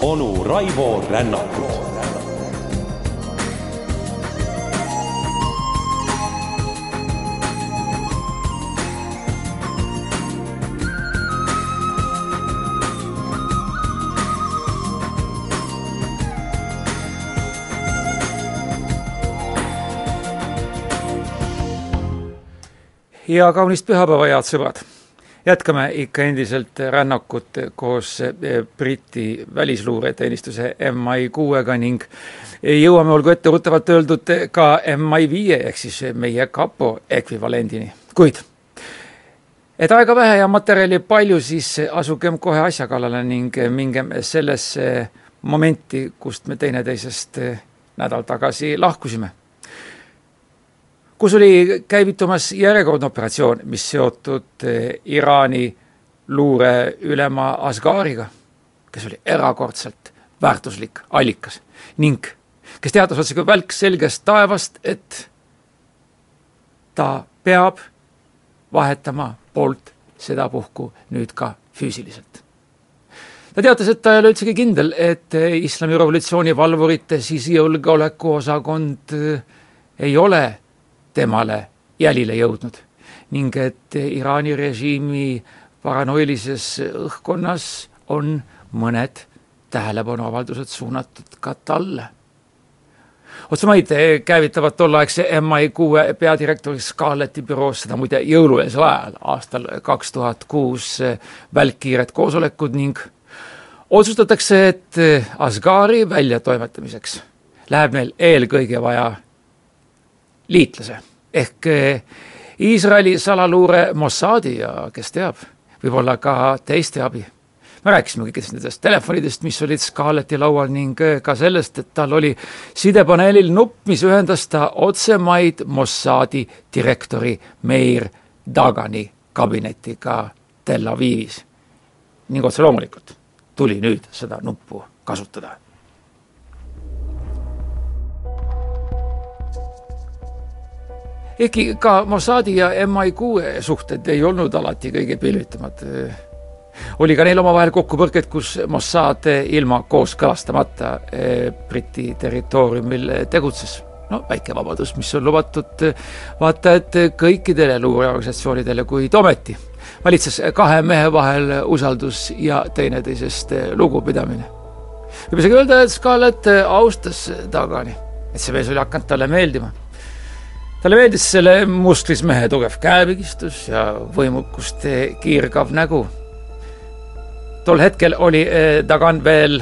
onu Raivo Rännakut ja kaunist pühapäeva, head sõbrad! jätkame ikka endiselt rännakut koos eh, Briti välisluureteenistuse MI6-ga ning jõuame, olgu etteruttavalt öeldud, ka MI5 ehk siis meie kapo ekvivalendini, kuid et aega vähe ja materjali palju, siis asugem kohe asja kallale ning mingem sellesse momenti, kust me teineteisest nädal tagasi lahkusime kus oli käivitumas järjekordne operatsioon, mis seotud eh, Iraani luureülema Asghariga, kes oli erakordselt väärtuslik allikas ning kes teatas otsekui välk selgest taevast, et ta peab vahetama poolt sedapuhku nüüd ka füüsiliselt. ta teatas, et ta ei ole üldsegi kindel, et islami revolutsiooni valvurite sisejulgeolekuosakond eh, ei ole temale jälile jõudnud ning et Iraani režiimi paranoilises õhkkonnas on mõned tähelepanuavaldused suunatud ka talle. otsemaid käivitavad tolleaegse MI6 peadirektori Scarletti büroos seda muide jõulueelsel ajal, aastal kaks tuhat kuus välkkiired koosolekud ning otsustatakse, et Asghari väljatoimetamiseks läheb neil eelkõige vaja liitlase ehk eh, Iisraeli salaluure Mossadi ja kes teab, võib-olla ka teiste abi. me rääkisime kõikidest nendest telefonidest, mis olid Scarletti laual ning eh, ka sellest, et tal oli sidepaneelil nupp, mis ühendas ta otsemaid Mossadi direktori Meir Dagani kabinetiga Tel Avivis. ning otse loomulikult tuli nüüd seda nuppu kasutada ehkki ka Mossadi ja MI6 suhted ei olnud alati kõige pilvitamad. oli ka neil omavahel kokkupõrked, kus Mossad ilma kooskõlastamata eh, Briti territooriumil tegutses. no väike vabadus, mis on lubatud vaata et kõikidele luureorganisatsioonidele, kuid ometi valitses kahe mehe vahel usaldus ja teineteisest lugupidamine. võib isegi öelda, et Scarlett austas Dagani, et see mees oli hakanud talle meeldima talle meeldis selle musklis mehe tugev käepigistus ja võimukust kiirgav nägu. tol hetkel oli eh, Dagan veel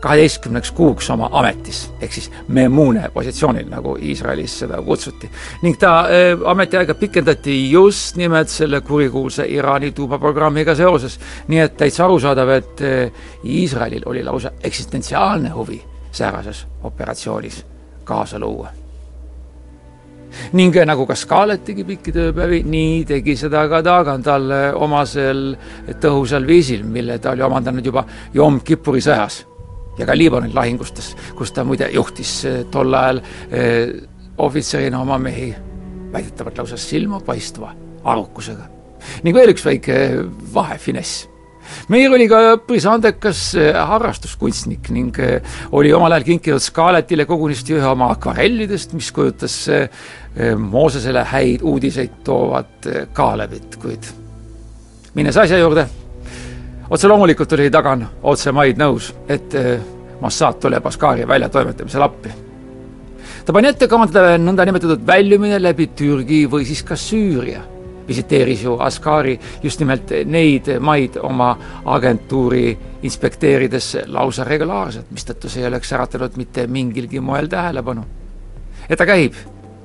kaheteistkümneks kuuks oma ametis, ehk siis memune positsioonil, nagu Iisraelis seda kutsuti. ning ta äh, ametiaega pikendati just nimelt selle kurikuulsa Iraani tuumaprogrammiga seoses. nii et täitsa arusaadav, et äh, Iisraelil oli lausa eksistentsiaalne huvi säärases operatsioonis kaasa luua ning nagu ka Scarlett tegi pikki tööpäevi, nii tegi seda ka Dagan talle omasel tõhusal viisil, mille ta oli omandanud juba Jom Kippuri sõjas ja ka Liibanoni lahingustes, kus ta muide juhtis eh, tol ajal eh, ohvitserina oma mehi väidetavalt lausa silmapaistva arukusega. ning veel üks väike vahe, Meier oli ka üpris andekas eh, harrastuskunstnik ning eh, oli omal ajal kinkinud Scarlettile kogunisti ühe oma akvarellidest, mis kujutas eh, Moosesele häid uudiseid toovat Kaalevit, kuid minnes asja juurde, otse loomulikult oli Tagan otse maid nõus, et Mossad tuleb Askari väljatoimetamisel appi. ta pani ette kavandada nõndanimetatud väljumine läbi Türgi või siis ka Süüria visiteeris ju Ascari just nimelt neid maid oma agentuuri inspekteerides lausa regulaarselt, mistõttu see ei oleks äratanud mitte mingilgi moel tähelepanu. ja ta käib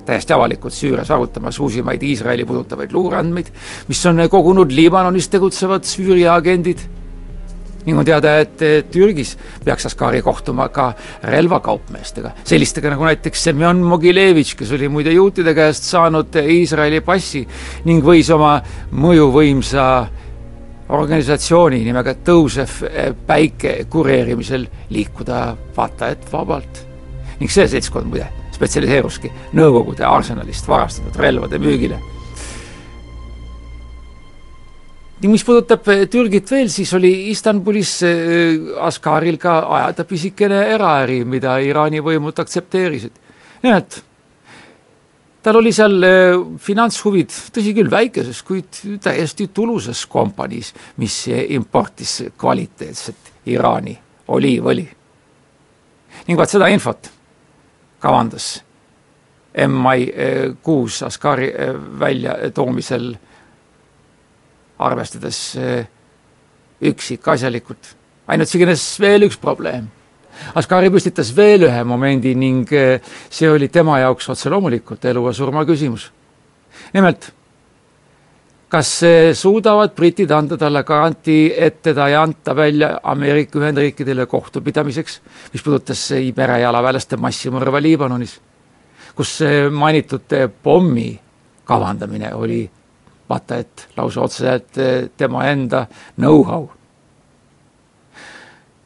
täiesti avalikult Süürias arutamas uusimaid Iisraeli puudutavaid luureandmeid, mis on kogunud Liibanonis tegutsevad Süüria agendid ning on teada, et Türgis peaks Askari kohtuma ka relvakaupmeestega, sellistega nagu näiteks Semjon Mogilevitš, kes oli muide juutide käest saanud Iisraeli passi ning võis oma mõjuvõimsa organisatsiooni nimega Tõusev Päike kureerimisel liikuda vaata et vabalt. ning see seltskond muide spetsialiseeruski Nõukogude arsenalist varastatud relvade müügile ning mis puudutab äh, Türgit veel, siis oli Istanbulis Askaril ka ajada pisikene eraäri, mida Iraani võimud aktsepteerisid. nimelt, tal oli seal finantshuvid, tõsi küll, väikeses, kuid täiesti tulusas kompaniis, mis importis kvaliteetset Iraani oliivõli. ning vaat seda infot kavandas MI kuus Askari väljatoomisel arvestades üksikasjalikult. ainult sigines veel üks probleem. Askari püstitas veel ühe momendi ning see oli tema jaoks otse loomulikult elu ja surma küsimus. nimelt, kas suudavad britid anda talle garantii, et teda ei anta välja Ameerika Ühendriikidele kohtupidamiseks, mis puudutas merejalaväelaste massimõrva Liibanonis kus mainitud pommi kavandamine oli vaata et lausa otseselt eh, tema enda know-how.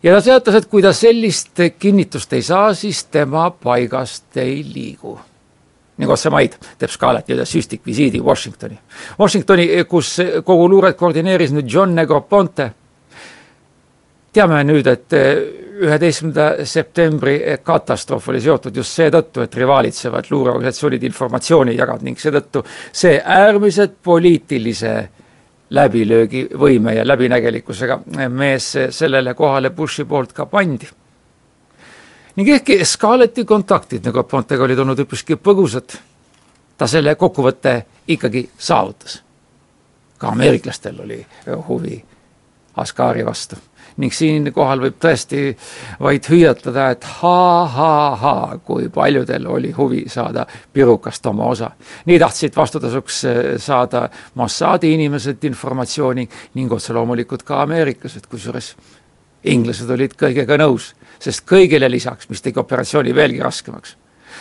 ja ta teatas, et kui ta sellist kinnitust ei saa, siis tema paigast ei liigu nagu otse maid teeb Scarlett nii-öelda süstikvisiidi Washingtoni. Washingtoni, kus kogu luuret koordineeris nüüd John Negroponte. teame nüüd, et üheteistkümnenda septembri katastroof oli seotud just seetõttu, et rivalitsevad luureorganisatsioonid informatsiooni jagavad ning seetõttu see äärmiselt poliitilise läbilöögivõime ja läbinägelikkusega mees sellele kohale Bushi poolt ka pandi. ning ehkki Scarletti kontaktid nagu Pontega olid olnud üpriski põgusad, ta selle kokkuvõtte ikkagi saavutas. ka ameeriklastel oli huvi Askari vastu ning siinkohal võib tõesti vaid hüüatada, et ha-ha-ha, kui paljudel oli huvi saada pirukast oma osa. nii tahtsid vastutasuks eh, saada Mossadi inimesed informatsiooni ning otse loomulikult ka ameeriklased, kusjuures inglased olid kõigega nõus, sest kõigile lisaks, mis tegi operatsiooni veelgi raskemaks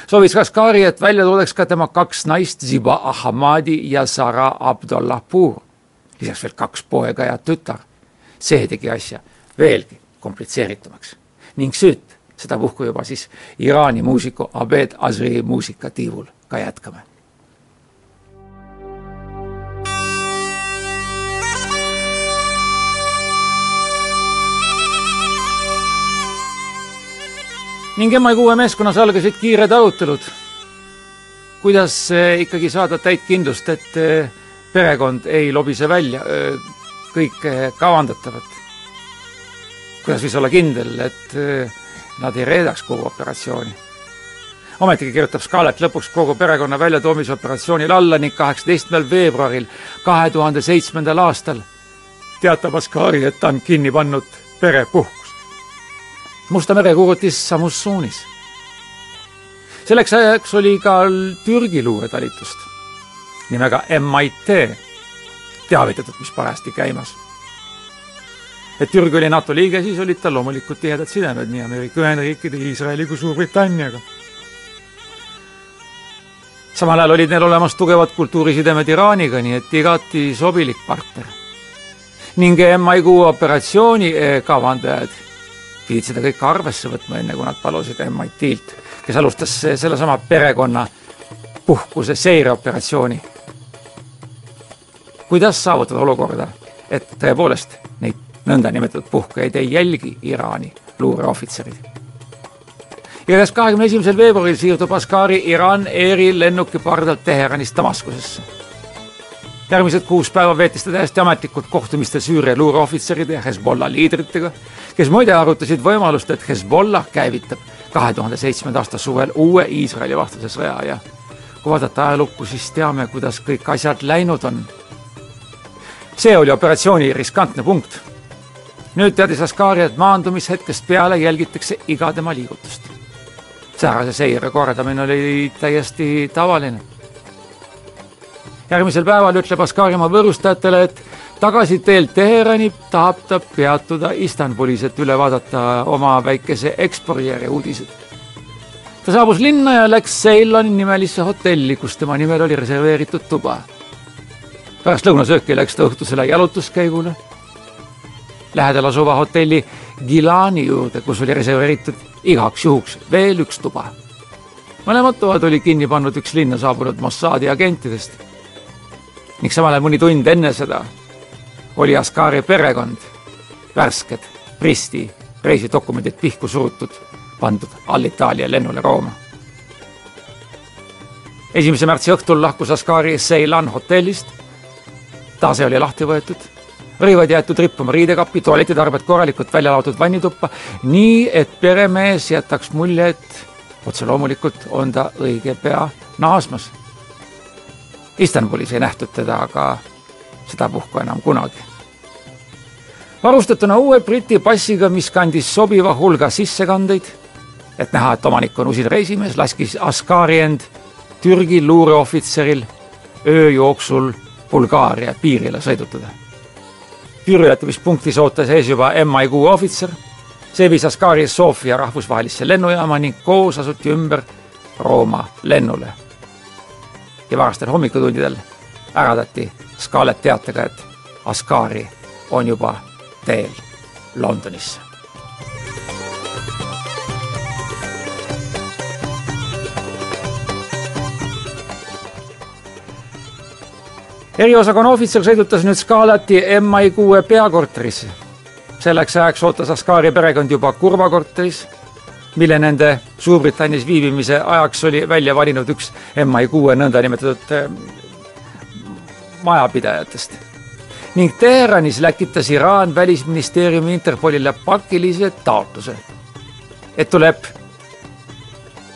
soovis Kaskari, et välja toodaks ka tema kaks naist, Ziba Ahmadi ja Sara Abdullahpur. lisaks veel kaks poega ja tütar. See tegi asja veelgi komplitseeritumaks ning süüt sedapuhku juba siis Iraani muusiku Abed Azri muusikatiivul ka jätkame. ning MI6 meeskonnas algasid kiired arutelud, kuidas eh, ikkagi saada täit kindlust, et eh, perekond ei lobise välja eh, kõike kavandatavat kuidas võis olla kindel, et eh, nad ei reedaks kogu operatsiooni. ometigi kirjutab Scarlett lõpuks kogu perekonna väljatoomise operatsioonil alla ning kaheksateistkümnendal veebruaril kahe tuhande seitsmendal aastal teatab Ascari, et ta on kinni pannud perepuhkust. Musta mere kuulutis Samussuunis. selleks ajaks oli ka Türgi luuretalitust nimega MIT teavitatud, mis parajasti käimas et Türgi oli NATO liige, siis olid tal loomulikult tihedad sidemed nii Ameerika Ühendriikide, Iisraeli kui Suurbritanniaga. samal ajal olid neil olemas tugevad kultuurisidemed Iraaniga, nii et igati sobilik partner. ning MI6 operatsiooni kavandajad pidid seda kõike arvesse võtma, enne kui nad palusid MIT-lt, kes alustas sellesama perekonna puhkuse seireoperatsiooni. Kuidas saavutada olukorda, et tõepoolest neid nõndanimetatud puhkejaid ei jälgi Iraani luureohvitserid. igatahes kahekümne esimesel veebruaril siirdub Askari Iran Airi lennuki pardalt Teheranist Damaskusesse. järgmised kuus päeva veetis ta täiesti ametlikult kohtumistel Süüria luureohvitseride ja Hezbollah liidritega, kes muide arutasid võimalust, et Hezbollah käivitab kahe tuhande seitsmenda aasta suvel uue Iisraeli vastase sõja ja kui vaadata ajalukku, siis teame, kuidas kõik asjad läinud on. See oli operatsiooni riskantne punkt nüüd teadis Askari, et maandumishetkest peale jälgitakse iga tema liigutust. säärase seire korraldamine oli täiesti tavaline. järgmisel päeval ütleb Askari oma võõrustajatele, et tagasiteel Teherani tahab ta peatuda Istanbulis, et üle vaadata oma väikese eksporjääri uudised. ta saabus linna ja läks Ceyloni nimelisse hotelli, kus tema nimel oli reserveeritud tuba. Pärast lõunasööki läks ta õhtusele jalutuskäigule lähedal asuva hotelli Gilani juurde, kus oli reserveeritud igaks juhuks veel üks tuba. mõlemad toad oli kinni pannud üks linna saabunud Mossadi agentidest. ning samal ajal mõni tund enne seda oli Ascari perekond värsked Pristi reisidokumendid pihku surutud, pandud Allitaalia lennule Rooma. esimese märtsi õhtul lahkus Ascari Ceylan hotellist. Tase oli lahti võetud, rõivad jäetud rippuma riidekappi, tualetitarbed korralikult välja laotud vannituppa, nii et peremees jätaks mulje, et otse loomulikult on ta õige pea naasmas. Istanbulis ei nähtud teda aga sedapuhku enam kunagi varustatuna uue Briti passiga, mis kandis sobiva hulga sissekandeid, et näha, et omanik on usin reisimees, laskis Askari end Türgi luureohvitseril öö jooksul Bulgaaria piirile sõidutada. piiriületamispunktis ootas ees juba MI6 ohvitser, see viis Askari Sofia rahvusvahelisse lennujaama ning koos asuti ümber Rooma lennule. ja varastel hommikutundidel äratati Scarlett teatega, et Askari on juba teel Londonisse. Eriosakonna ohvitser sõidutas nüüd Scalati MI6 peakorterisse. selleks ajaks ootas Ascari perekond juba Kurva korteris, mille nende Suurbritannias viibimise ajaks oli välja valinud üks MI6 nõndanimetatud eh, majapidajatest ning Teheranis läkitas Iraan välisministeeriumi Interpolile pakilise taotluse, et tuleb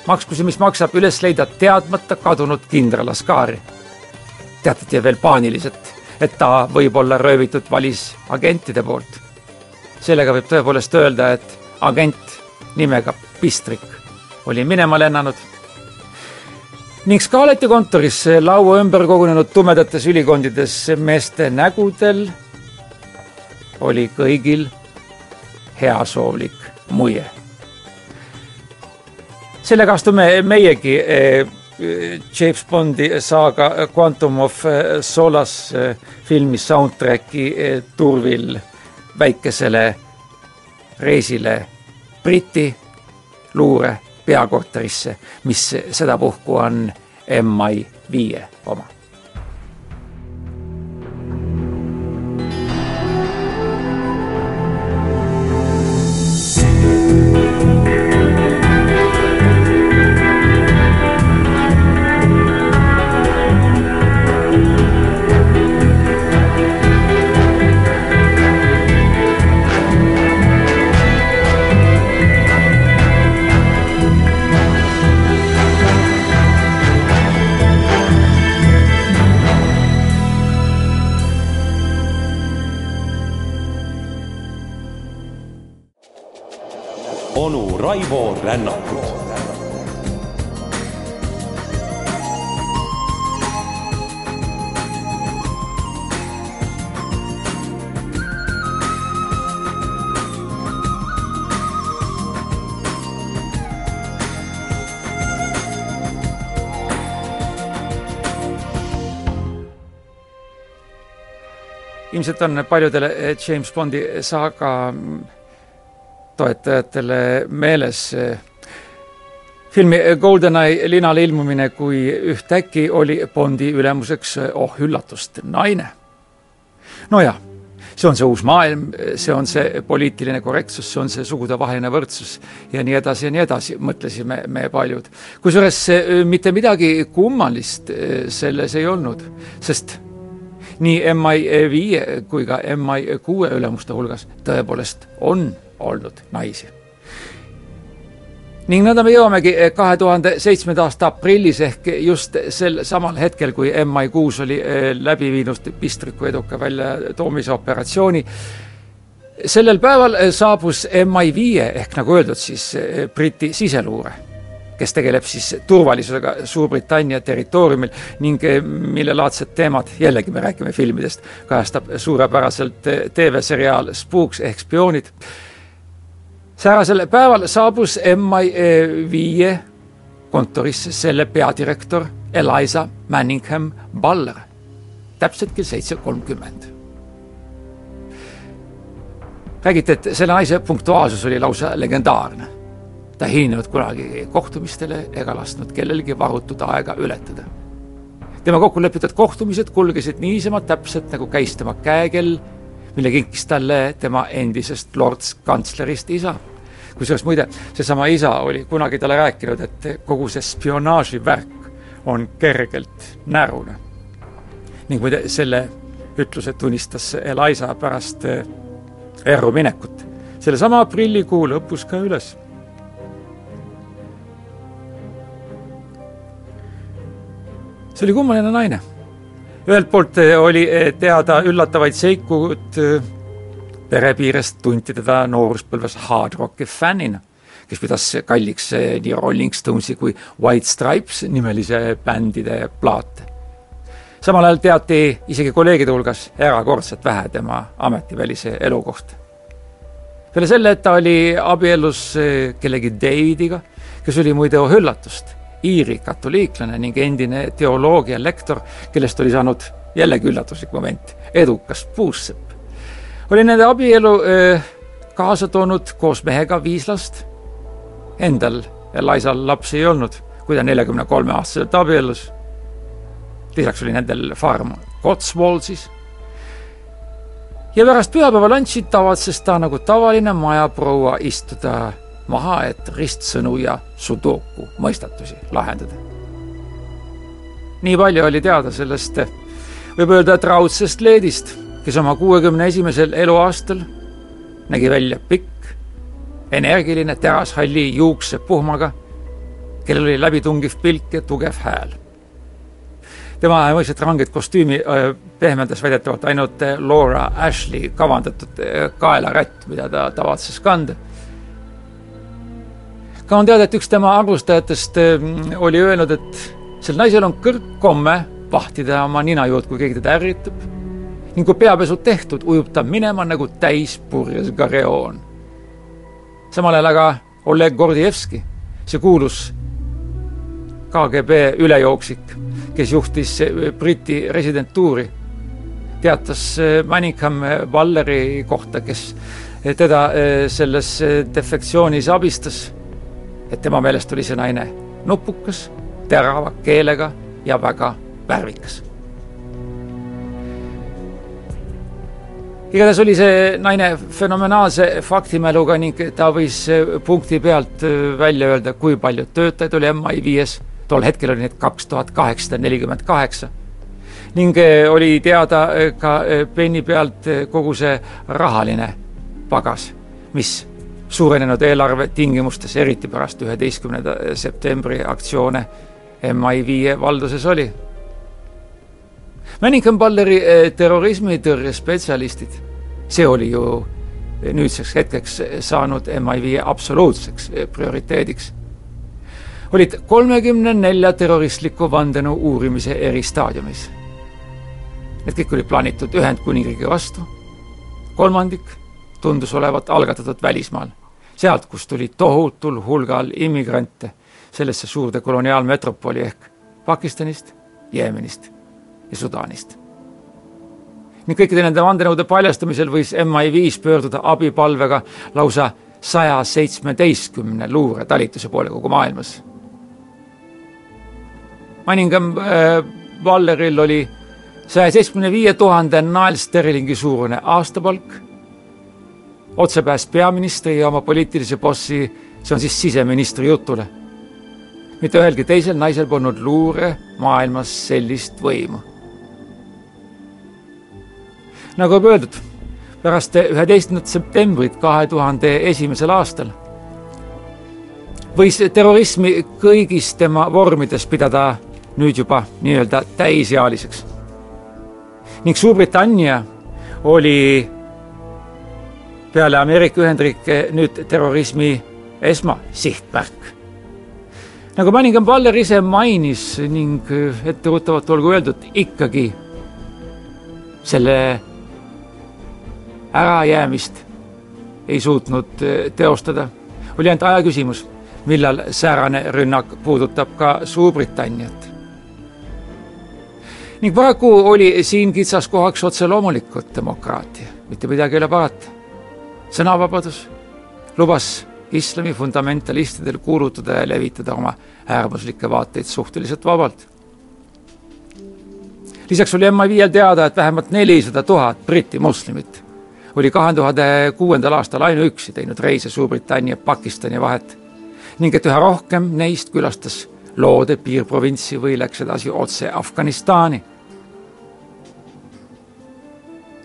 maksku see, mis maksab, üles leida teadmata kadunud kindral Askari. Teatati veel paaniliselt, et ta võib olla röövitud välisagentide poolt. sellega võib tõepoolest öelda, et agent nimega Pistrik oli minema lennanud ning Scarletti kontoris laua ümber kogunenud tumedates ülikondides meeste nägudel oli kõigil heasoovlik muie. sellega astume meiegi eh, James Bondi saaga Quantum of Solace eh, filmi soundtracki eh, turvil väikesele reisile Briti luure peakorterisse, mis sedapuhku on MI viie oma. Raivo Rännakut ilmselt on paljudele James Bondi saaga toetajatele meeles filmi GoldenEye linale ilmumine, kui ühtäkki oli Bondi ülemuseks, oh üllatust, naine. nojah, see on see uus maailm, see on see poliitiline korrektsus, see on see sugudevaheline võrdsus ja nii edasi ja nii edasi, mõtlesime me paljud. kusjuures mitte midagi kummalist selles ei olnud, sest nii MI5 kui ka MI6 ülemuste hulgas tõepoolest on olnud naisi. ning nõnda me jõuamegi kahe tuhande seitsmenda aasta aprillis ehk just sel samal hetkel, kui MI6 oli eh, läbi viinud pistriku eduka väljatoomise operatsiooni. sellel päeval saabus MI5 ehk nagu öeldud, siis eh, Briti siseluure kes tegeleb siis turvalisusega Suurbritannia territooriumil ning eh, millelaadsed teemad, jällegi me räägime filmidest, kajastab suurepäraselt TV-seriaal Spooks ehk spioonid säärasel päeval saabus MI5 kontorisse selle peadirektor Eliza Manningham Baller, täpselt kell seitse kolmkümmend. räägiti, et selle naise punktuaalsus oli lausa legendaarne. ta ei hilinenud kunagi kohtumistele ega lasknud kellelgi varutud aega ületada. tema kokkulepitud kohtumised kulgesid niisama täpselt, nagu käis tema käekell mille kinkis talle tema endisest lordskantslerist isa. Kusjuures muide, seesama isa oli kunagi talle rääkinud, et kogu see spionaaživärk on kergelt närune. ning muide, selle ütluse tunnistas Eliza pärast eh, erru minekut. sellesama aprillikuu lõpus ka üles see oli kummaline naine. ühelt poolt eh, oli eh, teada üllatavaid seiku, et eh, pere piirest tunti teda nooruspõlves hard rocki fännina, kes pidas kalliks nii Rolling Stonesi kui White Stripes nimelise bändide plaate. samal ajal teati isegi kolleegide hulgas erakordselt vähe tema ametivälise elu kohta. peale selle, et ta oli abiellus kellegi Davidiga, kes oli muide oh üllatust Iiri katoliiklane ning endine teoloogia lektor, kellest oli saanud jällegi üllatuslik moment, edukas puussepp. Oli nende abielu öö, kaasa toonud koos mehega viis last. Endal Eliasal lapsi ei olnud, kui ta neljakümne kolme aastaselt abiellus. lisaks oli nendel farm Cotswoldsis. ja pärast pühapäeva lantsi tavatses ta nagu tavaline majaproua istuda maha, et ristsõnu ja sudoku mõistatusi lahendada. nii palju oli teada sellest, võib öelda, et raudsest leedist, kes oma kuuekümne esimesel eluaastal nägi välja pikk, energiline terashalli juuksepuhmaga, kellel oli läbitungiv pilk ja tugev hääl. tema mõistvat ranget kostüümi pehmendas väidetavalt ainult Laura Ashley kavandatud kaelarätt, mida ta tavatses kanda ka on teada, et üks tema arvustajatest oli öelnud, et sel naisel on kõrgkomme vahtida oma ninajuurt, kui keegi teda ärritab. Ning kui peapesu tehtud, ujub ta minema nagu täispurjes gareoon. samal ajal aga Oleg Gordjevski, see kuulus KGB ülejooksik, kes juhtis eh, Briti residentuuri, teatas eh, Manningham Valleri kohta, kes teda eh, selles defektsioonis abistas et tema meelest oli see naine nupukas, terava keelega ja väga värvikas. Igatahes oli see naine fenomenaalse faktimäluga ning ta võis punkti pealt välja öelda, kui palju töötajaid oli MI5-s, tol hetkel oli neid kaks tuhat kaheksasada nelikümmend kaheksa ning oli teada ka penni pealt kogu see rahaline pagas, mis suurenenud eelarve tingimustes, eriti pärast üheteistkümnenda septembri aktsioone MI5 valduses oli. Manningham Balleri eh, terrorismitõrje spetsialistid, see oli ju nüüdseks hetkeks saanud MI5 absoluutseks eh, prioriteediks, olid kolmekümne nelja terroristliku vandenõu uurimise eri staadiumis. Need kõik olid plaanitud Ühendkuningriigi vastu, kolmandik tundus olevat algatatud välismaal. Sealt, kust tuli tohutul hulgal immigrante sellesse suurde koloniaalmetropoli ehk Pakistanist, Jeemenist ja Sudaanist. ning kõikide nende vandenõude paljastamisel võis MI5 pöörduda abipalvega lausa saja seitsmeteistkümne luuretalituse poole kogu maailmas. Manningham äh, Valleril oli saja seitsmekümne viie tuhande naelsterlingi suurune aastapalk otsepääs peaministri ja oma poliitilise bossi, see on siis siseministri jutule. mitte ühelgi teisel naisel polnud luure maailmas sellist võimu. Nagu juba öeldud, pärast üheteistkümnendat septembrit kahe tuhande esimesel aastal võis terrorismi kõigis tema vormides pidada nüüd juba nii-öelda täisealiseks. ning Suurbritannia oli peale Ameerika Ühendriike nüüd terrorismi esmasihtmärk. nagu Manningham Baller ise mainis ning etteruttavalt olgu öeldud, ikkagi selle ärajäämist ei suutnud eh, teostada. oli ainult aja küsimus, millal säärane rünnak puudutab ka Suurbritanniat. ning paraku oli siin kitsaskohaks otse loomulikult demokraatia, mitte midagi ei ole parata sõnavabadus lubas islami fundamentalistidel kuulutada ja levitada oma äärmuslikke vaateid suhteliselt vabalt. lisaks oli MI5-l teada, et vähemalt nelisada tuhat Briti moslemit oli kahe tuhande kuuendal aastal ainuüksi teinud reise Suurbritannia, Pakistani vahet ning et üha rohkem neist külastas loode piirprovintsi või läks edasi otse Afganistani.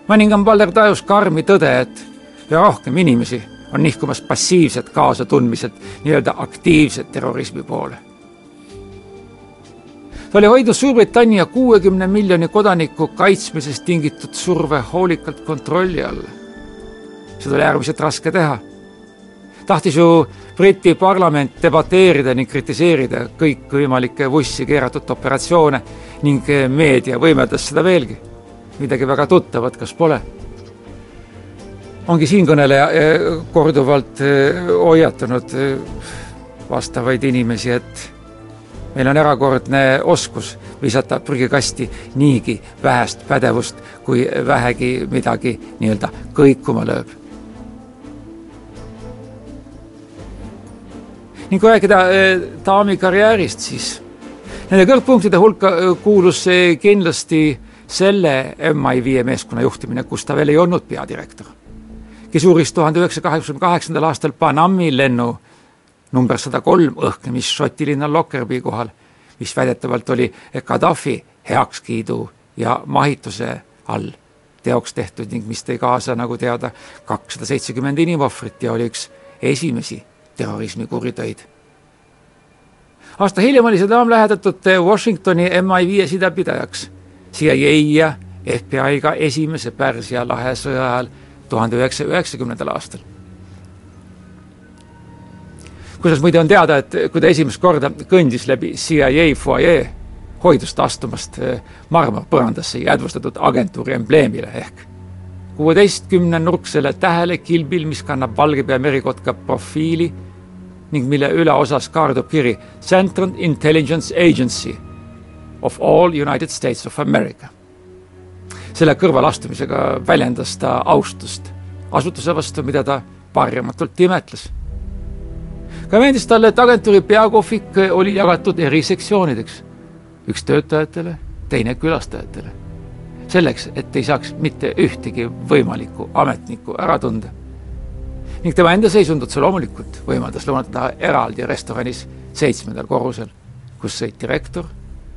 mõningam Valder tajus karmi tõde, et üha rohkem inimesi on nihkumas passiivset kaasatundmiselt nii-öelda aktiivset terrorismi poole. ta oli hoidnud Suurbritannia kuuekümne miljoni kodaniku kaitsmisest tingitud surve hoolikalt kontrolli all. Seda oli äärmiselt raske teha. tahtis ju Briti parlament debateerida ning kritiseerida kõikvõimalikke vussi keeratud operatsioone ning meedia võimendas seda veelgi. midagi väga tuttavat, kas pole? ongi siinkõneleja eh, korduvalt eh, hoiatanud eh, vastavaid inimesi, et meil on erakordne oskus visata prügikasti niigi vähest pädevust, kui vähegi midagi nii-öelda kõikuma lööb. Ning kui rääkida daami karjäärist, siis nende kõrgpunktide hulka kuulus kindlasti selle MI5 meeskonna juhtimine, kus ta veel ei olnud peadirektor kes uuris tuhande üheksasaja kaheksakümne kaheksandal aastal Panami lennu number sada kolm õhknemist Šoti linna Lockerbie kohal, mis väidetavalt oli Gaddafi heakskiidu ja mahituse all teoks tehtud ning mis tõi kaasa, nagu teada, kakssada seitsekümmend inimohvrit ja oli üks esimesi terrorismikuritöid. aasta hiljem oli see daam lähedatud Washingtoni MI5 sidepidajaks CIA ja FBI-ga esimese Pärsia lahe sõja ajal tuhande üheksasaja üheksakümnendal aastal. kuidas muide on teada, et kui ta esimest korda kõndis läbi CIA fuajee, hoidus ta astumast eh, marmorpõrandasse jäädvustatud agentuuri embleemile ehk kuueteistkümne nurksele tähele kilbil, mis kannab valgepea merikotka profiili ning mille üleosas kaardub kiri Central Intelligence Agency of all United States of America selle kõrvalastumisega väljendas ta austust asutuse vastu, mida ta varjamatult imetles. ka meeldis talle, et agentuuri peakohvik oli jagatud eri sektsioonideks, üks töötajatele, teine külastajatele. selleks, et ei saaks mitte ühtegi võimalikku ametnikku ära tunda. Ning tema enda seisundut see loomulikult võimaldas lõunata eraldi restoranis seitsmendal korrusel, kus sõid direktor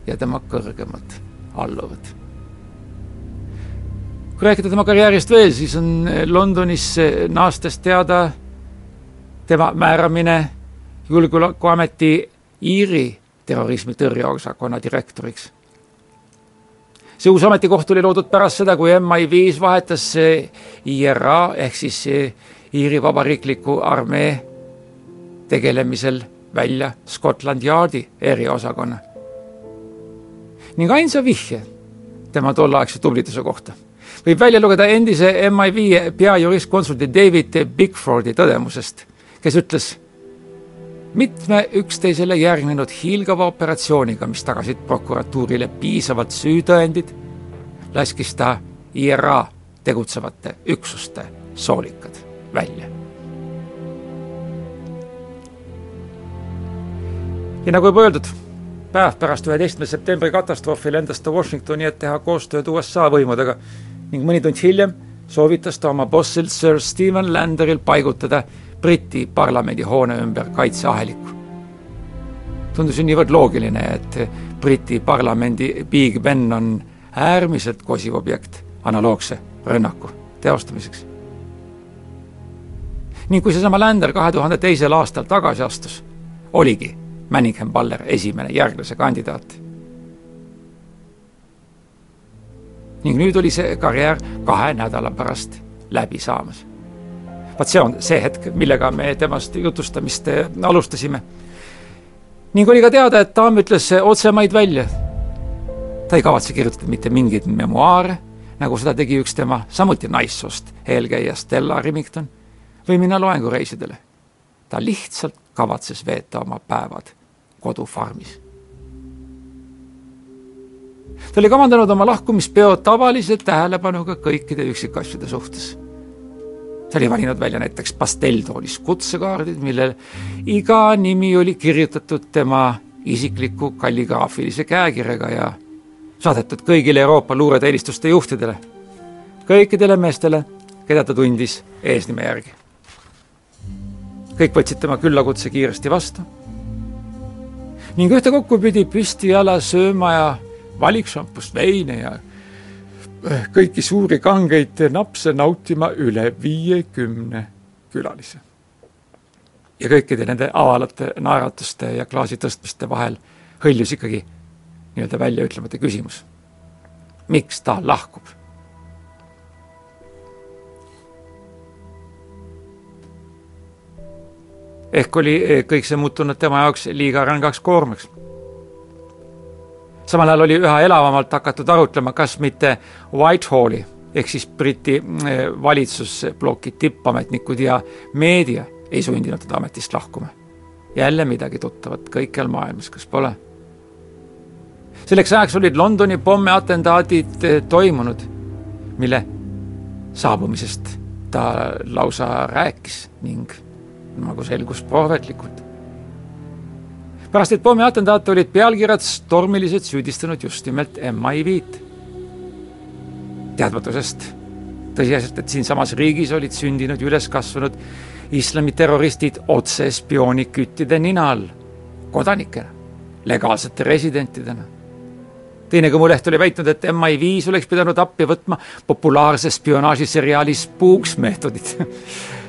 ja tema kõrgemad alluvad kui rääkida tema karjäärist veel, siis on Londonisse naastes teada tema määramine julgeolekuameti Iiri terrorismi tõrjeosakonna direktoriks. see uus ametikoht oli loodud pärast seda, kui MI5 vahetas IRA ehk siis Iiri vabariikliku armee tegelemisel välja Scotland Yardi eriosakonna. ning ainsa vihje tema tolleaegse tubliduse kohta võib välja lugeda endise MI5 peajuristkonsulti David Bigfordi tõdemusest, kes ütles, mitme üksteisele järgnenud hiilgava operatsiooniga, mis tagasid prokuratuurile piisavalt süütõendid, laskis ta IRA tegutsevate üksuste soolikad välja. ja nagu juba öeldud, päev pärast üheteistkümnenda septembri katastroofi lendas ta Washingtoni, et teha koostööd USA võimudega ning mõni tund hiljem soovitas ta oma bossil Sir Stephen Landeril paigutada Briti parlamendi hoone ümber kaitseaheliku. tundus ju niivõrd loogiline, et Briti parlamendi Big Ben on äärmiselt kosiv objekt analoogse rünnaku teostamiseks. Ning kui seesama Lander kahe tuhande teisel aastal tagasi astus, oligi Manningham Baller esimene järglase kandidaat ning nüüd oli see karjäär kahe nädala pärast läbi saamas. vaat see on see hetk, millega me temast jutustamist eh, alustasime. ning oli ka teada, et daam ütles otsemaid välja. ta ei kavatse kirjutada mitte mingeid memuaare, nagu seda tegi üks tema samuti naissoost eelkäija Stella Remington, või minna loengureisidele. ta lihtsalt kavatses veeta oma päevad kodufarmis ta oli kavandanud oma lahkumispeo tavalise tähelepanuga kõikide üksikasjade suhtes. ta oli valinud välja näiteks pastelltoonis kutsekaardid, millel iga nimi oli kirjutatud tema isikliku kalligraafilise käekirjaga ja saadetud kõigile Euroopa luureteenistuste juhtidele, kõikidele meestele, keda ta tundis eesnime järgi. Kõik võtsid tema küllakutse kiiresti vastu ning ühtekokku pidi püstijala sööma ja valikšampust veine ja kõiki suuri kangeid napse nautima üle viiekümne külalise. ja kõikide nende avalate naeratuste ja klaasi tõstmiste vahel hõljus ikkagi nii-öelda väljaütlemata küsimus. miks ta lahkub? Ehk oli eh, kõik see muutunud tema jaoks liiga rängaks koormaks. samal ajal oli üha elavamalt hakatud arutlema, kas mitte Whitehalli ehk siis Briti eh, valitsusbloki tippametnikud ja meedia ei sundinud teda ametist lahkuma. jälle midagi tuttavat kõikjal maailmas, kas pole? selleks ajaks olid Londoni pommiatentaadid eh, toimunud, mille saabumisest ta lausa rääkis ning nagu selgus prohvetlikult. pärast neid pommiatentaate olid pealkirjad stormiliselt süüdistanud just nimelt MI5-d. teadmatusest tõsiasjast, et siinsamas riigis olid sündinud ja üles kasvanud islamiterroristid otse spiooniküttide nina all, kodanikena, legaalsete residentidena teine kõmuleht oli väitnud, et MI5 oleks pidanud appi võtma populaarse spionaažiseriaali Spooks meetodid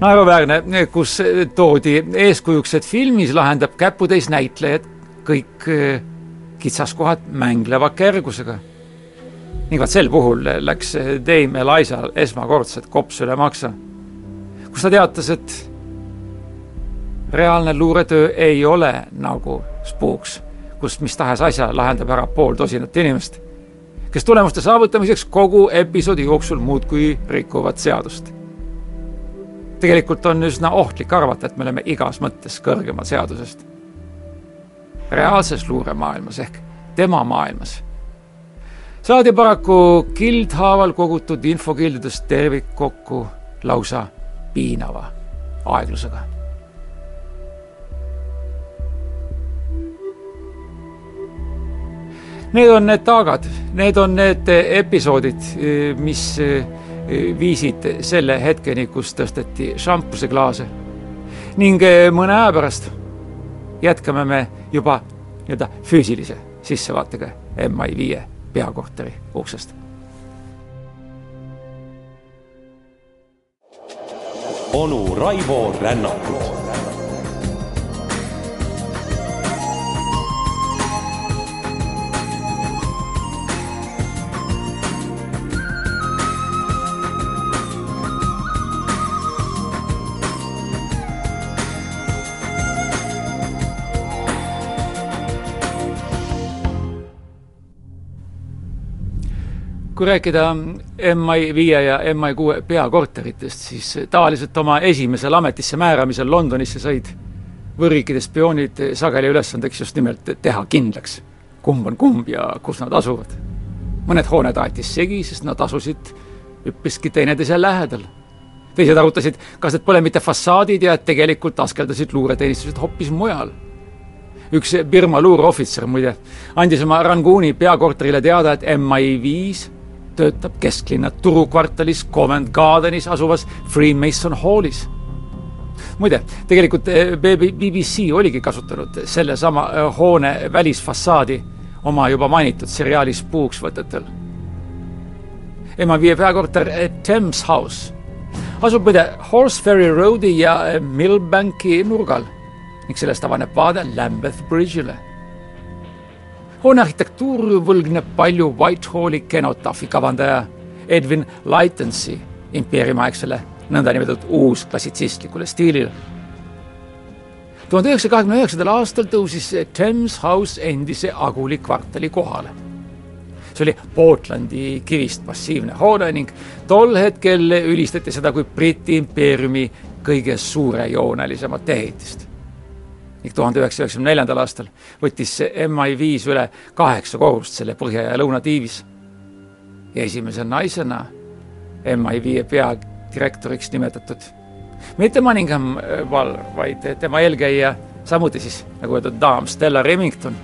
naeruväärne, kus toodi eeskujuks, et filmis lahendab käputäis näitlejad kõik eh, kitsaskohad mängleva kergusega. ning vaat sel puhul läks Dame Eliza esmakordselt kops üle maksa, kus ta teatas, et reaalne luuretöö ei ole nagu spuuks, kus mis tahes asja lahendab ära pool tosinat inimest, kes tulemuste saavutamiseks kogu episoodi jooksul muudkui rikuvad seadust tegelikult on üsna ohtlik arvata, et me oleme igas mõttes kõrgemal seadusest. reaalses luuremaailmas ehk tema maailmas saadi paraku kildhaaval kogutud infokildudest tervik kokku lausa piinava aeglusega. Need on need taagad, need on need episoodid, mis viisid selle hetkeni, kus tõsteti šampuseklaase. ning eh, mõne aja pärast jätkame me juba nii-öelda füüsilise sissevaatega MI5 peakorteri uksest. onu Raivo Rännakut kui rääkida MI5 ja MI6 peakorteritest, siis tavaliselt oma esimesel ametisse määramisel Londonisse said võõrriikide spioonid sageli ülesandeks just nimelt teha kindlaks, kumb on kumb ja kus nad asuvad. mõned hooned aeti segi, sest nad asusid üpriski teineteise lähedal. teised arutasid, kas need pole mitte fassaadid ja tegelikult askeldasid luureteenistused hoopis mujal üks Birma luureohvitser muide andis oma Ranguni peakorterile teada, et MI5 töötab kesklinna turukvartalis Covent Gardenis asuvas Freemason Hallis. muide, tegelikult eh, BBC oligi kasutanud sellesama eh, hoone välisfassaadi oma juba mainitud seriaali Spooks võtetel. ema viie peakorter eh, Thames House asub muide Horseferry Roadi ja Millbanki nurgal ning sellest avaneb vaade Lambeth Bridge'ile hoone arhitektuur võlgneb palju Whitehalli kenotaafi kavandaja Edwin Lightensi impeeriumiaegsele nõndanimetatud uusklassitsistlikule stiilile. tuhande üheksasaja kahekümne üheksandal aastal tõusis Thames House endise Aguli kvartali kohale. see oli Portlandi kivist massiivne hoone ning tol hetkel ülistati seda kui Briti impeeriumi kõige suurejoonelisemat ehitist ning tuhande üheksasaja üheksakümne neljandal aastal võttis MI5 üle kaheksa korrust selle põhja- ja lõunatiivis. ja esimese naisena MI5 peadirektoriks nimetatud mitte Manningham Val, vaid tema eelkäija, samuti siis nagu öeldud, daam Stella Remington.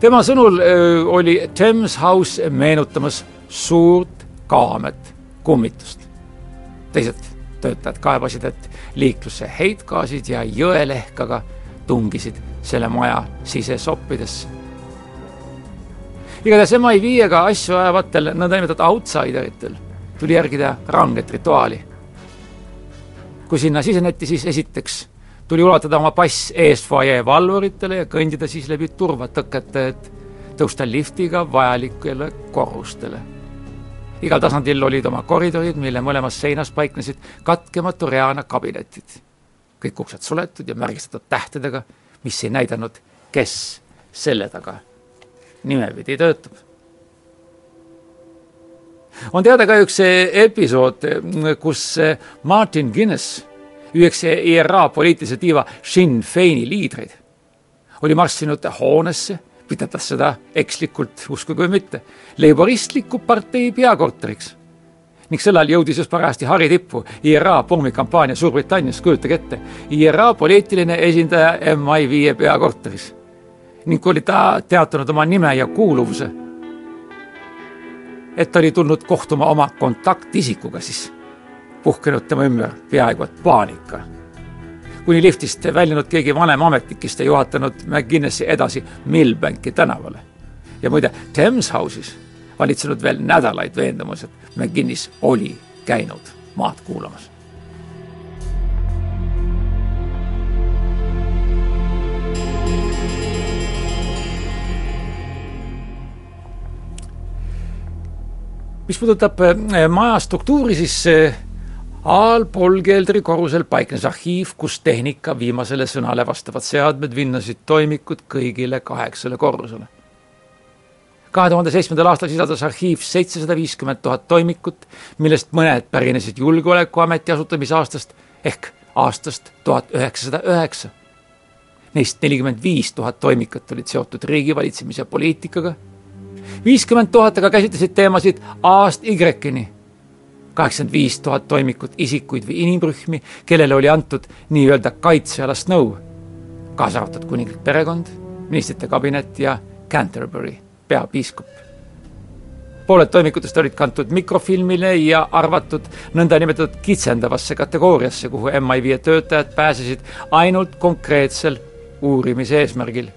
tema sõnul öö, oli Thames House meenutamas suurt kaamet kummitust teised töötajad kaebasid, et liiklusse heitgaasid ja jõelehkaga tungisid selle maja sisesoppidesse. igatahes MI5-ga asju ajavatel nõndanimetatud outsideritel tuli järgida ranget rituaali. kui sinna siseneti, siis esiteks tuli ulatada oma pass eesfuajee valvuritele ja kõndida siis läbi turvatõkete, et tõusta liftiga vajalikele korrustele. igal tasandil olid oma koridorid, mille mõlemas seinas paiknesid katkematu reana kabinetid. Kõik uksed suletud ja märgistatud tähtedega, mis ei näidanud, kes selle taga nimepidi töötab. on teada ka üks episood, kus Martin Guinness üheks IRA poliitilise tiiva Sinn Feini liidreid, oli marssinud hoonesse, pidades seda ekslikult, uskuge või mitte, leiboristliku partei peakorteriks. Ning sel ajal jõudis just parajasti hari tippu IRA pommikampaania Suurbritannias, kujutage ette, IRA poliitiline esindaja MI5 peakorteris. ning oli ta teatanud oma nime ja kuuluvuse, et ta oli tulnud kohtuma oma kontaktisikuga siis puhkenud tema ümber peaaegu et paanika. kuni liftist väljunud keegi vanem ametnikest ei juhatanud McGinnesi edasi Millbanki tänavale. ja muide, Thames House'is valitsenud veel nädalaid veendumus, et McGinnis oli käinud maad kuulamas. mis puudutab eh, maja struktuuri, siis eh, allpool keldri korrusel paiknes arhiiv, kus tehnika viimasele sõnale vastavad seadmed vinnasid toimikud kõigile kaheksale korrusele. Kahe tuhande seitsmendal aastal sisaldas arhiiv seitsesada viiskümmend tuhat toimikut, millest mõned pärinesid Julgeolekuameti asutamisaastast ehk aastast tuhat üheksasada üheksa. Neist nelikümmend viis tuhat toimikut olid seotud riigivalitsemise poliitikaga, viiskümmend tuhat aga käsitlesid teemasid A-st Y-ni. kaheksakümmend viis tuhat toimikut isikuid või inimrühmi, kellele oli antud nii-öelda kaitsealast nõu, kaasa arvatud kuninglik perekond, ministrite kabinet ja Canterbury peapiiskop. pooled toimikutest olid kantud mikrofilmile ja arvatud nõndanimetatud kitsendavasse kategooriasse, kuhu MI5 töötajad pääsesid ainult konkreetsel uurimise eesmärgil.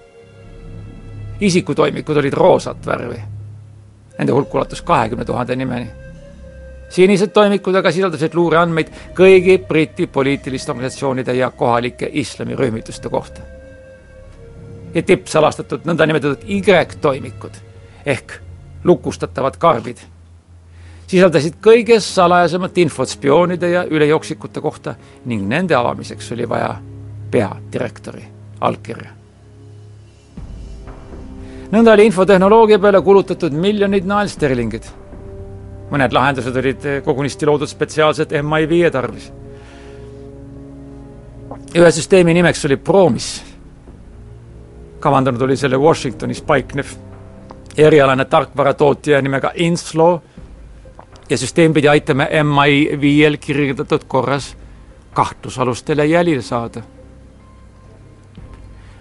isikutoimikud olid roosat värvi. Nende hulk ulatus kahekümne tuhande nimeni sinised toimikud aga sisaldasid luureandmeid kõigi Briti poliitiliste organisatsioonide ja kohalike islamirühmituste kohta. ja tippsalastatud nõndanimetatud Y-toimikud ehk lukustatavad karbid sisaldasid kõige salajasemat infot spioonide ja ülejooksikute kohta ning nende avamiseks oli vaja peadirektori allkirja. nõnda oli infotehnoloogia peale kulutatud miljonid naelsterlingid mõned lahendused olid kogunisti loodud spetsiaalselt MI5 tarvis. ühe süsteemi nimeks oli Promis. kavandanud oli selle Washingtonis paiknev erialane tarkvaratootja nimega Insflow ja süsteem pidi aitama MI5-l kirjeldatud korras kahtlusalustele jälile saada.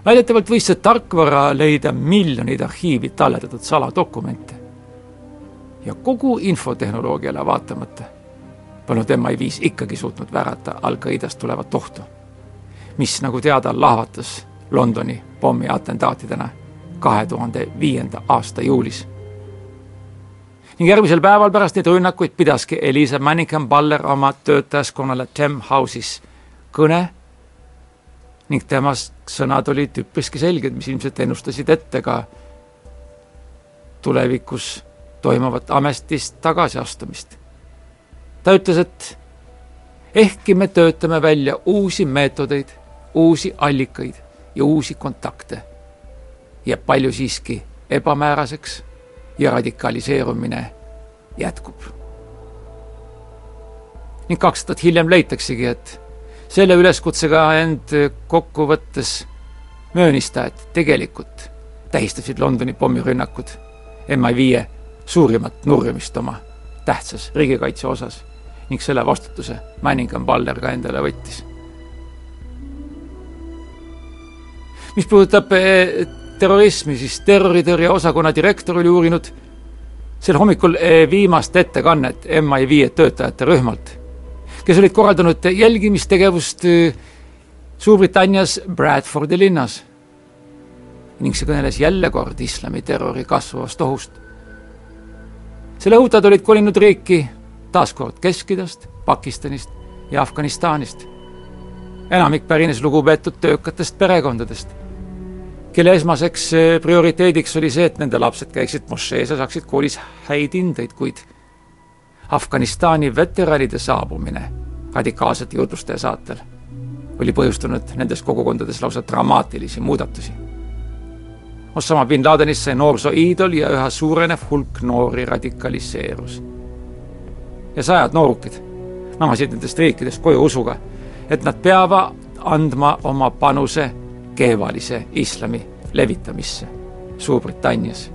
väidetavalt võis see tarkvara leida miljoneid arhiivi tallendatud saladokumente ja kogu infotehnoloogiale vaatamata polnud MI5 ikkagi suutnud väärata Al-Qaedast tulevat ohtu, mis, nagu teada, lahvatas Londoni pommiatentaatidena kahe tuhande viienda aasta juulis. ning järgmisel päeval pärast neid rünnakuid pidaski Elisa Manningham-Baller oma töötajaskonnale Tem House'is kõne ning tema sõnad olid üpriski selged, mis ilmselt ennustasid ette ka tulevikus toimuvat ametist tagasiastumist. ta ütles, et ehkki me töötame välja uusi meetodeid, uusi allikaid ja uusi kontakte, jääb palju siiski ebamääraseks ja radikaliseerumine jätkub. ning kaks aastat hiljem leitaksegi, et selle üleskutsega end kokkuvõttes möönis ta, et tegelikult tähistasid Londoni pommirünnakud MI5 suurimat nurjumist oma tähtsas riigikaitse osas ning selle vastutuse Manningham Baller ka endale võttis. mis puudutab eh, terrorismi, siis terroritõrje osakonna direktor oli uurinud sel hommikul eh, viimast ettekannet MI5 töötajate rühmalt, kes olid korraldanud jälgimistegevust Suurbritannias Bradfordi linnas. ning see kõneles jälle kord islamiterrori kasvavast ohust. selle õhutajad olid kolinud riiki taas kord Kesk-Idast, Pakistanist ja Afganistanist. enamik pärines lugupeetud töökatest perekondadest, kelle esmaseks eh, prioriteediks oli see, et nende lapsed käiksid mošees ja saaksid koolis häid hindeid, kuid Afganistani veteranide saabumine radikaalsete jutlustaja saatel oli põhjustanud nendes kogukondades lausa dramaatilisi muudatusi. Osama bin Ladenist sai noorsooiidol ja üha suurenev hulk noori radikaliseerus. ja sajad noorukid namasid nendest riikidest koju usuga, et nad peavad andma oma panuse keevalise islami levitamisse Suurbritannias.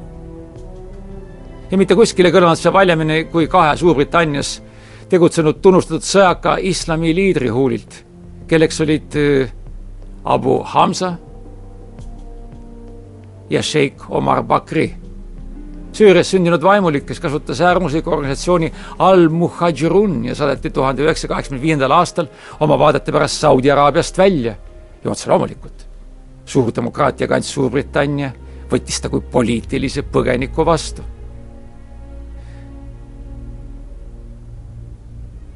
ja mitte kuskile kõlanud see valjemini kui kahe Suurbritannias tegutsenud tunnustatud sõjaka islami liidri huulilt kelleks olid äh, Abu Hamza ja šeik Omar Bakri. Süürias sündinud vaimulik, kes kasutas äärmusliku organisatsiooni Al-Muhajirun ja saadeti tuhande üheksasaja kaheksakümne viiendal aastal oma vaadete pärast Saudi Araabiast välja. ja otse loomulikult, suur demokraatia kants Suurbritannia võttis ta kui poliitilise põgeniku vastu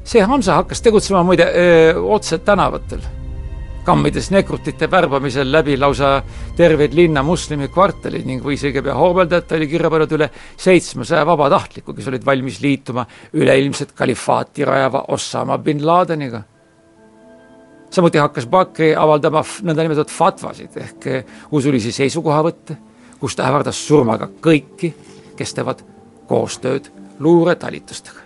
see Hamza hakkas tegutsema muide öö, otse tänavatel, kammides nekrutite värbamisel läbi lausa terveid linna moslemi kvartaleid ning võis õige pea hoobeldada, et ta oli kirja pannud üle seitsmesaja vabatahtliku, kes olid valmis liituma üleilmset kalifaati rajava Osama bin Ladeniga. Samuti hakkas Bakri avaldama nõndanimetatud fatvasid ehk usulisi seisukohavõtte, kus ta ähvardas surmaga kõiki, kes teevad koostööd luuretalitustega.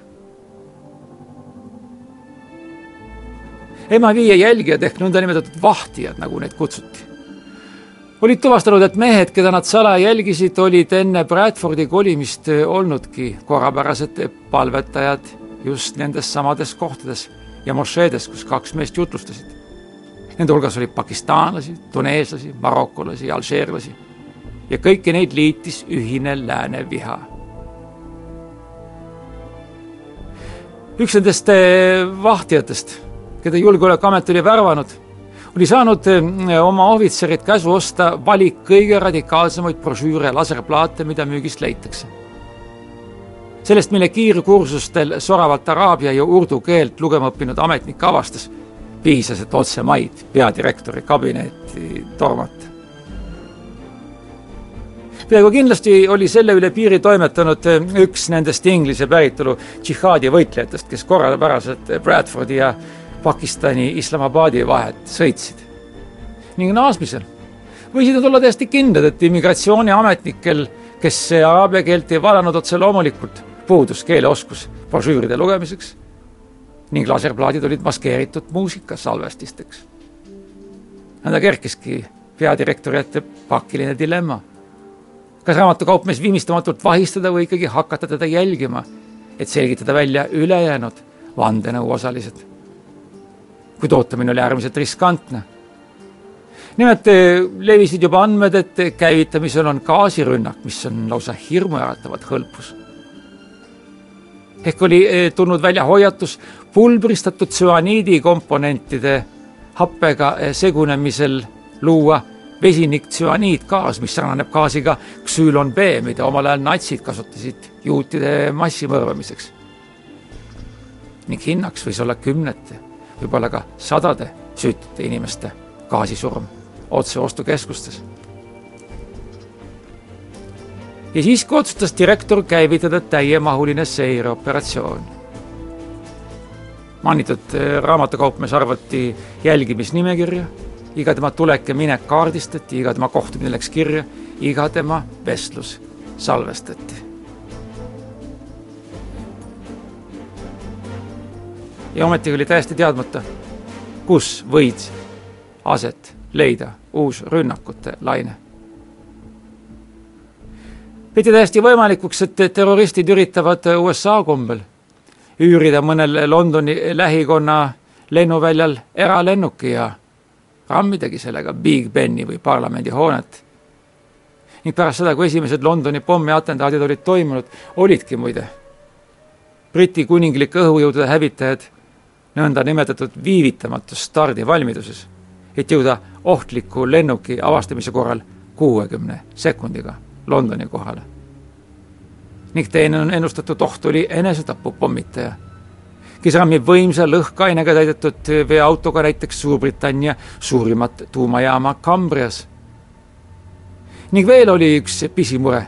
MI5 jälgijad ehk nõndanimetatud vahtijad, nagu neid kutsuti, olid tuvastanud, et mehed, keda nad salaja jälgisid, olid enne Bradfordi kolimist olnudki korrapärased palvetajad just nendes samades kohtades ja mošeedes, kus kaks meest jutlustasid. Nende hulgas oli pakistanlasi, tuneeslasi, marokolasi, alžeerlasi ja kõiki neid liitis ühine lääne viha. üks nendest eh, vahtijatest keda Julgeolekuamet oli värvanud, oli saanud eh, oma ohvitserid käsu osta valik kõige radikaalsemaid brošüüre ja laserplaate, mida müügist leitakse. sellest, mille kiirkursustel soravalt araabia ja urdu keelt lugema õppinud ametnik avastas, piisas, et otse maid peadirektori kabinetti tormata. peaaegu kindlasti oli selle üle piiri toimetanud eh, üks nendest inglise päritolu džihaadi võitlejatest, kes korrapäraselt Bradfordi ja Pakistani Islamabadi vahet sõitsid. ning naasmisel võisid nad olla täiesti kindlad, et immigratsiooniametnikel, kes araabia keelt ei vallanud otse loomulikult, puudus keeleoskus brošüüride lugemiseks ning laserplaadid olid maskeeritud muusikasalvestisteks. nõnda kerkiski peadirektori ette pakiline dilemma. kas raamatukaupmees viimistlematult vahistada või ikkagi hakata teda jälgima, et selgitada välja ülejäänud vandenõu osalised kuid ootamine oli äärmiselt riskantne. nimelt eh, levisid juba andmed, et käivitamisel on gaasirünnak, mis on lausa hirmuäratavat hõlpus. Ehk oli eh, tulnud välja hoiatus pulbristatud tsüaniidi komponentide happega eh, segunemisel luua vesiniktsüaniidgaas, mis sarnaneb gaasiga ksüülon B, mida omal ajal natsid kasutasid juutide massimõrvamiseks. ning hinnaks võis olla kümnete võib-olla ka sadade süütute inimeste gaasisurm otseostukeskustes. Ja siis, kui otsustas direktor käivitada täiemahuline seireoperatsioon. mainitud eh, raamatukaupmees arvati jälgimisnimekirja, iga tema tulek ja minek kaardistati, iga tema kohtumine läks kirja, iga tema vestlus salvestati ja ometigi oli täiesti teadmata, kus võis aset leida uus rünnakute laine. Peeti täiesti võimalikuks, et terroristid üritavad USA kombel üürida mõnel Londoni lähikonna lennuväljal eralennuki ja rammidagi sellega Big Beni või parlamendihoonet. ning pärast seda, kui esimesed Londoni pommiatendaadid olid toimunud, olidki muide Briti kuninglike õhujõudude hävitajad nõndanimetatud viivitamatus stardivalmiduses, et jõuda ohtliku lennuki avastamise korral kuuekümne sekundiga Londoni kohale. ning teine on ennustatud oht oli enesetapupommitaja, kes rammib võimsa lõhkeainega täidetud veoautoga näiteks Suurbritannia suurimat tuumajaama Cambrias. ning veel oli üks pisimure,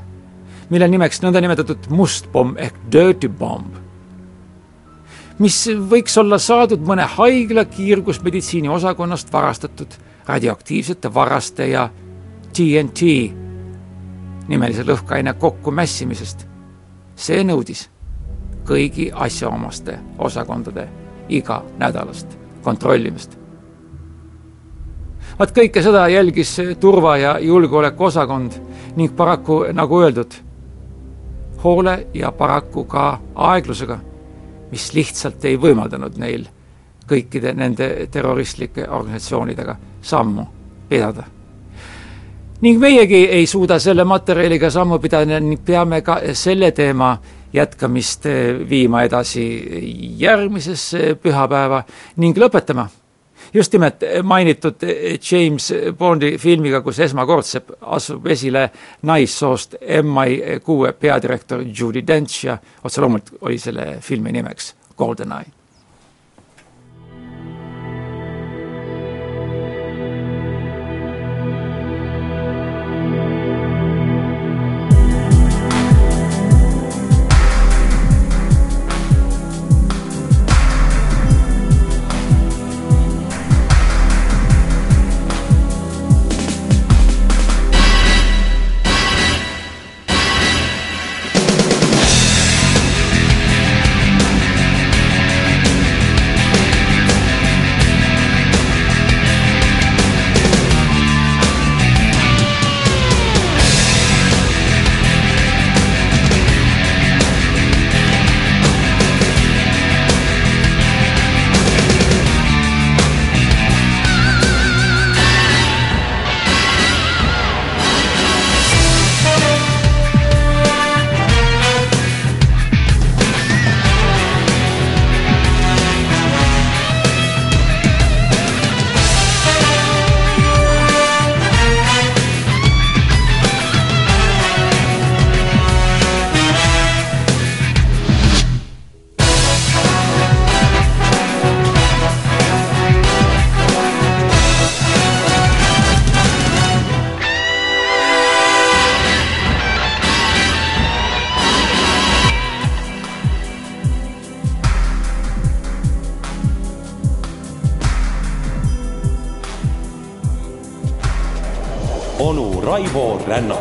mille nimeks nõndanimetatud must pomm ehk dirty bomb mis võiks olla saadud mõne haigla kiirgusmeditsiini osakonnast varastatud radioaktiivsete varaste ja TNT nimelise lõhkeaine kokkumässimisest. see nõudis kõigi asjaomaste osakondade iganädalast kontrollimist. vaat kõike seda jälgis turva- ja julgeolekuosakond ning paraku, nagu öeldud, hoole ja paraku ka aeglusega mis lihtsalt ei võimaldanud neil kõikide nende terroristlike organisatsioonidega sammu pidada. Ning meiegi ei suuda selle materjaliga sammu pidada ning peame ka selle teema jätkamist viima edasi järgmisesse pühapäeva ning lõpetama just nimelt mainitud James Bondi filmiga, kus esmakordselt asub esile naissoost MI kuue peadirektor Judy Dench ja otse loomulikult oli selle filmi nimeks GoldenEye. Onu Raivo Rännakut